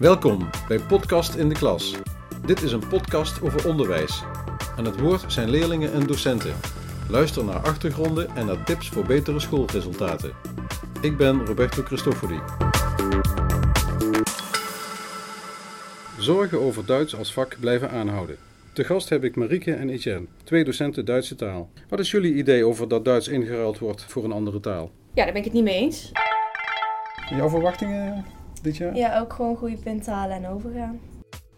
Welkom bij Podcast in de Klas. Dit is een podcast over onderwijs. Aan het woord zijn leerlingen en docenten. Luister naar achtergronden en naar tips voor betere schoolresultaten. Ik ben Roberto Cristofori. Zorgen over Duits als vak blijven aanhouden. Te gast heb ik Marieke en Etienne, twee docenten Duitse taal. Wat is jullie idee over dat Duits ingeruild wordt voor een andere taal? Ja, daar ben ik het niet mee eens. Jouw verwachtingen dit jaar? Ja, ook gewoon goede punten halen en overgaan.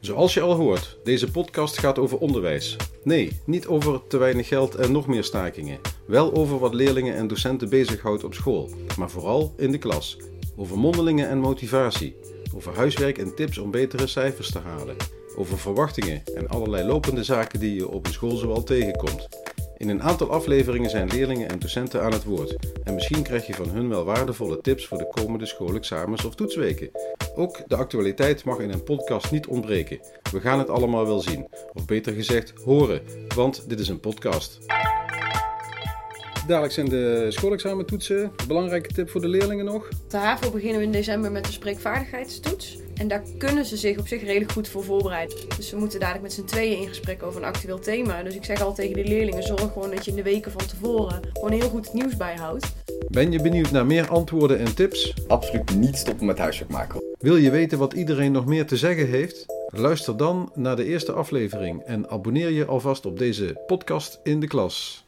Zoals je al hoort, deze podcast gaat over onderwijs. Nee, niet over te weinig geld en nog meer stakingen. Wel over wat leerlingen en docenten bezighoudt op school, maar vooral in de klas. Over mondelingen en motivatie. Over huiswerk en tips om betere cijfers te halen. Over verwachtingen en allerlei lopende zaken die je op een school zoal tegenkomt. In een aantal afleveringen zijn leerlingen en docenten aan het woord. En misschien krijg je van hun wel waardevolle tips voor de komende schoolexamens of toetsweken. Ook de actualiteit mag in een podcast niet ontbreken. We gaan het allemaal wel zien. Of beter gezegd, horen. Want dit is een podcast. Dadelijk zijn de schoolexamentoetsen. Belangrijke tip voor de leerlingen nog. De HAVO beginnen we in december met de spreekvaardigheidstoets. En daar kunnen ze zich op zich redelijk goed voor voorbereiden. Dus we moeten dadelijk met z'n tweeën in gesprek over een actueel thema. Dus ik zeg al tegen de leerlingen, zorg gewoon dat je in de weken van tevoren gewoon heel goed het nieuws bijhoudt. Ben je benieuwd naar meer antwoorden en tips? Absoluut niet stoppen met huiswerk maken. Wil je weten wat iedereen nog meer te zeggen heeft? Luister dan naar de eerste aflevering en abonneer je alvast op deze podcast in de klas.